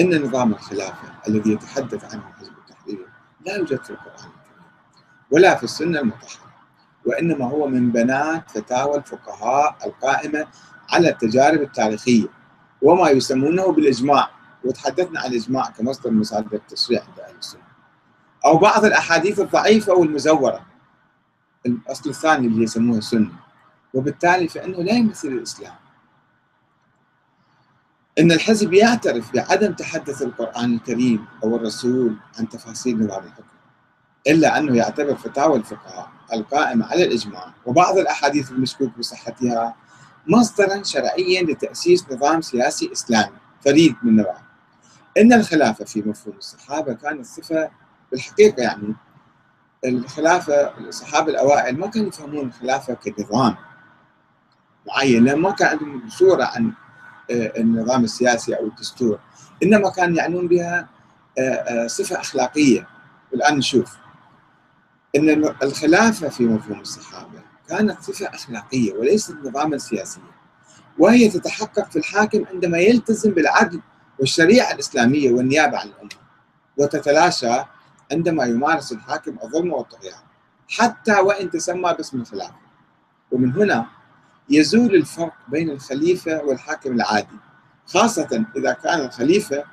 إن نظام الخلافة الذي يتحدث عنه حزب التحرير لا يوجد في القرآن الكريم ولا في السنة المطهرة وإنما هو من بنات فتاوى الفقهاء القائمة على التجارب التاريخية وما يسمونه بالإجماع وتحدثنا عن الإجماع كمصدر مصادر التشريع عند أهل السنة. أو بعض الأحاديث الضعيفة والمزوره الأصل الثاني اللي يسموه السنة وبالتالي فإنه لا يمثل الإسلام. إن الحزب يعترف بعدم تحدث القرآن الكريم أو الرسول عن تفاصيل نظام الحكم إلا أنه يعتبر فتاوى الفقهاء القائمه على الإجماع وبعض الأحاديث المشكوك بصحتها مصدرا شرعيا لتأسيس نظام سياسي إسلامي فريد من نوعه. إن الخلافة في مفهوم الصحابة كانت صفة بالحقيقة يعني الخلافة الصحابة الأوائل ما كانوا يفهمون الخلافة كنظام معين لأن ما كان عندهم صورة عن النظام السياسي أو الدستور. إنما كان يعنون بها آه، آه، صفة أخلاقية. والآن نشوف. إن الخلافة في مفهوم الصحابة كانت صفة أخلاقية وليست نظاما سياسيا. وهي تتحقق في الحاكم عندما يلتزم بالعدل والشريعة الإسلامية والنيابة عن الأمة وتتلاشى عندما يمارس الحاكم الظلم والطغيان حتى وإن تسمى باسم الخلافة. ومن هنا يزول الفرق بين الخليفة والحاكم العادي خاصة إذا كان الخليفة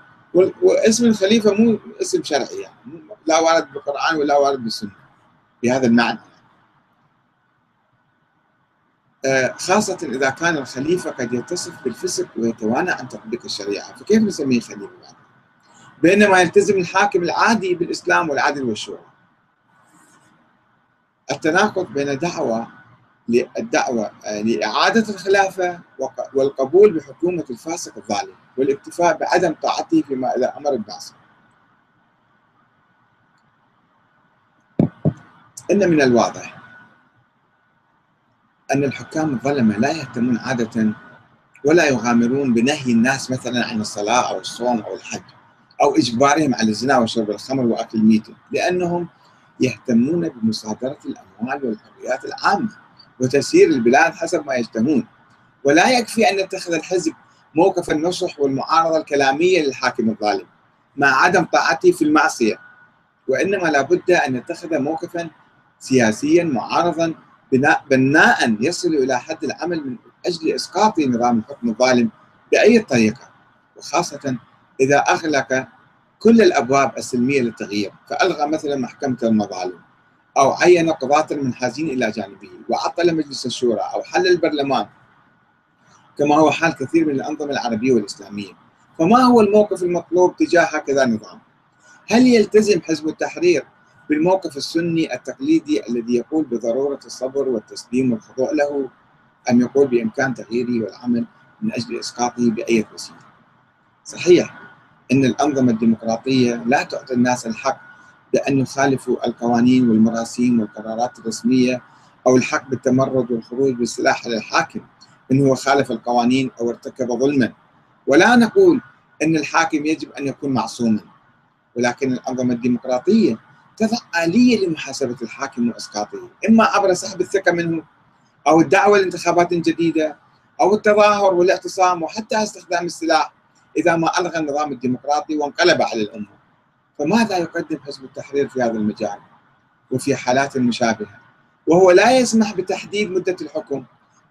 واسم الخليفة مو اسم شرعي يعني لا وارد بالقرآن ولا وارد بالسنة بهذا المعنى آه، خاصة إذا كان الخليفة قد يتصف بالفسق ويتوانى عن تطبيق الشريعة فكيف نسميه خليفة بعد؟ بينما يلتزم الحاكم العادي بالإسلام والعدل والشورى التناقض بين دعوة للدعوة لإعادة الخلافة والقبول بحكومة الفاسق الظالم والإكتفاء بعدم طاعته فيما إذا أمر بمعصية إن من الواضح أن الحكام الظلمة لا يهتمون عادة ولا يغامرون بنهي الناس مثلا عن الصلاة أو الصوم أو الحج أو إجبارهم على الزنا وشرب الخمر وأكل الميت لأنهم يهتمون بمصادرة الأموال والحريات العامة. وتسيير البلاد حسب ما يشتهون. ولا يكفي أن يتخذ الحزب موقف النصح والمعارضة الكلامية للحاكم الظالم مع عدم طاعته في المعصية. وإنما لابد أن يتخذ موقفا سياسيا معارضا بناء بناء يصل إلى حد العمل من أجل إسقاط نظام الحكم الظالم بأي طريقة. وخاصة إذا أغلق كل الأبواب السلمية للتغيير فألغى مثلا محكمة المظالم. أو عين قضاة المنحازين إلى جانبه. وعطل مجلس الشورى أو حل البرلمان كما هو حال كثير من الأنظمة العربية والإسلامية. فما هو الموقف المطلوب تجاه هكذا نظام؟ هل يلتزم حزب التحرير بالموقف السني التقليدي الذي يقول بضرورة الصبر والتسليم والخضوع له أم يقول بإمكان تغييره والعمل من أجل إسقاطه بأي وسيلة؟ صحيح أن الأنظمة الديمقراطية لا تعطي الناس الحق بأن يخالفوا القوانين والمراسيم والقرارات الرسمية أو الحق بالتمرد والخروج بالسلاح على الحاكم. إن هو خالف القوانين أو ارتكب ظلما. ولا نقول أن الحاكم يجب أن يكون معصوما. ولكن الأنظمة الديمقراطية تضع آلية لمحاسبة الحاكم وإسقاطه. إما عبر سحب الثقة منه أو الدعوة لانتخابات جديدة أو التظاهر والاعتصام وحتى استخدام السلاح إذا ما ألغى النظام الديمقراطي وانقلب على الأمة. فماذا يقدم حزب التحرير في هذا المجال وفي حالات مشابهة وهو لا يسمح بتحديد مدة الحكم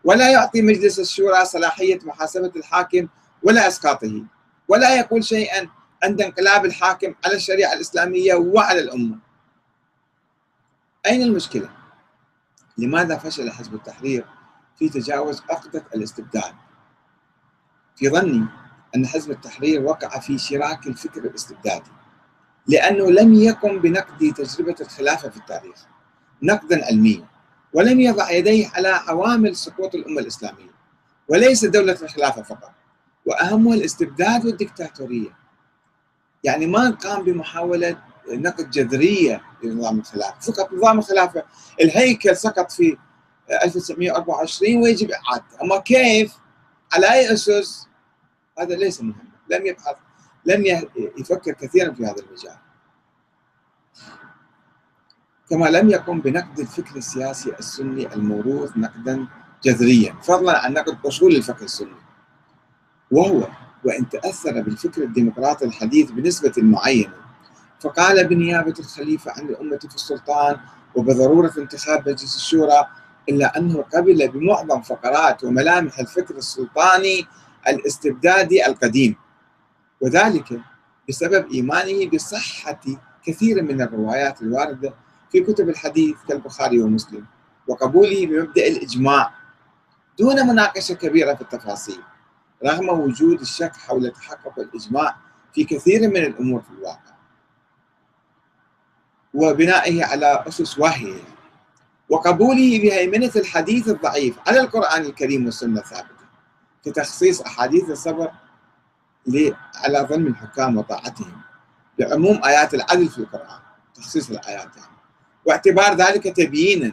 ولا يعطي مجلس الشورى صلاحية محاسبة الحاكم ولا إسقاطه ولا يقول شيئا عند انقلاب الحاكم على الشريعة الإسلامية وعلى الأمة أين المشكلة؟ لماذا فشل حزب التحرير في تجاوز عقدة الاستبداد؟ في ظني أن حزب التحرير وقع في شراك الفكر الاستبدادي لأنه لم يقم بنقد تجربة الخلافة في التاريخ نقدا علميا ولم يضع يديه على عوامل سقوط الأمة الإسلامية وليس دولة الخلافة فقط وأهمها الاستبداد والدكتاتورية يعني ما قام بمحاولة نقد جذرية لنظام الخلافة، فقط نظام الخلافة الهيكل سقط في 1924 ويجب إعادته، أما كيف؟ على أي أسس؟ هذا ليس مهم، لم يبحث لم يفكر كثيرا في هذا المجال. كما لم يقم بنقد الفكر السياسي السني الموروث نقدا جذريا، فضلا عن نقد أصول الفكر السني. وهو وإن تأثر بالفكر الديمقراطي الحديث بنسبة معينة فقال بنيابة الخليفة عن الأمة في السلطان وبضرورة انتخاب مجلس الشورى إلا أنه قبل بمعظم فقرات وملامح الفكر السلطاني الاستبدادي القديم وذلك بسبب إيمانه بصحة كثير من الروايات الواردة في كتب الحديث كالبخاري ومسلم وقبوله بمبدأ الإجماع دون مناقشة كبيرة في التفاصيل رغم وجود الشك حول تحقق الإجماع في كثير من الأمور في الواقع. وبنائه على أسس واهية. وقبوله بهيمنة الحديث الضعيف على القرآن الكريم والسنة الثابتة كتخصيص أحاديث الصبر على ظلم الحكام وطاعتهم لعموم آيات العدل في القرآن تخصيص الآيات يعني. واعتبار ذلك تبيينا.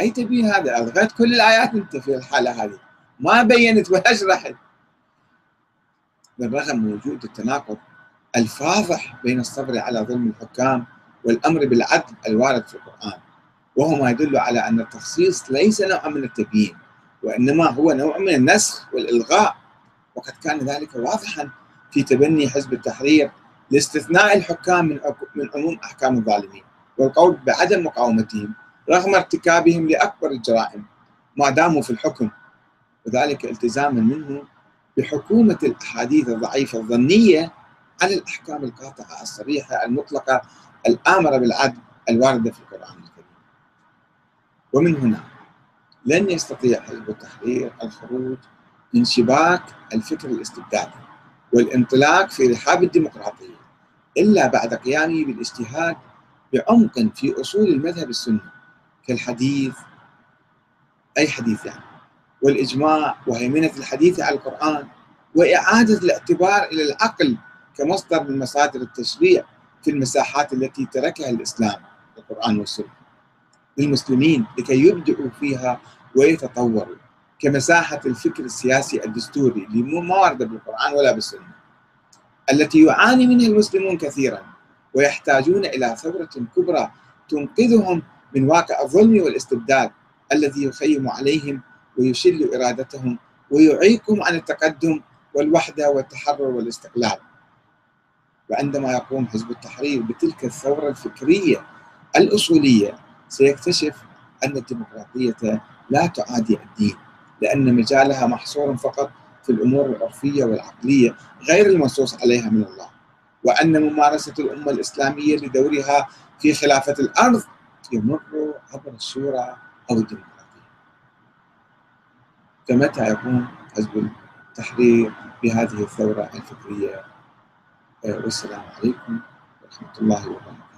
أي تبيين هذا؟ ألغيت كل الآيات أنت في الحالة هذه. ما بينت ولا شرحت بالرغم من وجود التناقض الفاضح بين الصبر على ظلم الحكام والأمر بالعدل الوارد في القرآن وهو ما يدل على أن التخصيص ليس نوعا من التبيين وإنما هو نوع من النسخ والإلغاء وقد كان ذلك واضحا في تبني حزب التحرير لاستثناء الحكام من من عموم أحكام الظالمين والقول بعدم مقاومتهم رغم ارتكابهم لأكبر الجرائم ما داموا في الحكم وذلك التزاما منه بحكومة الأحاديث الضعيفة الظنية على الأحكام القاطعة الصريحة المطلقة الامره بالعدل الواردة في القرآن الكريم. ومن هنا لن يستطيع حزب التحرير الخروج من شباك الفكر الاستبدادي والانطلاق في رحاب الديمقراطية إلا بعد قيامه بالاجتهاد بعمق في أصول المذهب السني كالحديث أي حديث يعني والإجماع وهيمنة الحديث على القرآن وإعادة الاعتبار إلى العقل كمصدر من مصادر التشريع في المساحات التي تركها الإسلام القرآن والسنة للمسلمين لكي يبدعوا فيها ويتطوروا. كمساحة الفكر السياسي الدستوري اللي ما ورد بالقرآن ولا بالسنة التي يعاني منها المسلمون كثيرا ويحتاجون إلى ثورة كبرى تنقذهم من واقع الظلم والاستبداد الذي يخيم عليهم ويشل إرادتهم ويعيقهم عن التقدم والوحدة والتحرر والاستقلال. وعندما يقوم حزب التحرير بتلك الثورة الفكرية الأصولية سيكتشف أن الديمقراطية لا تعادي الدين. لأن مجالها محصور فقط في الأمور العرفية والعقلية غير المنصوص عليها من الله. وأن ممارسة الأمة الإسلامية لدورها في خلافة الأرض يمر عبر الشورى أو الديمقراطية. فمتى يقوم حزب التحرير بهذه الثورة الفكرية؟ والسلام عليكم ورحمة الله وبركاته.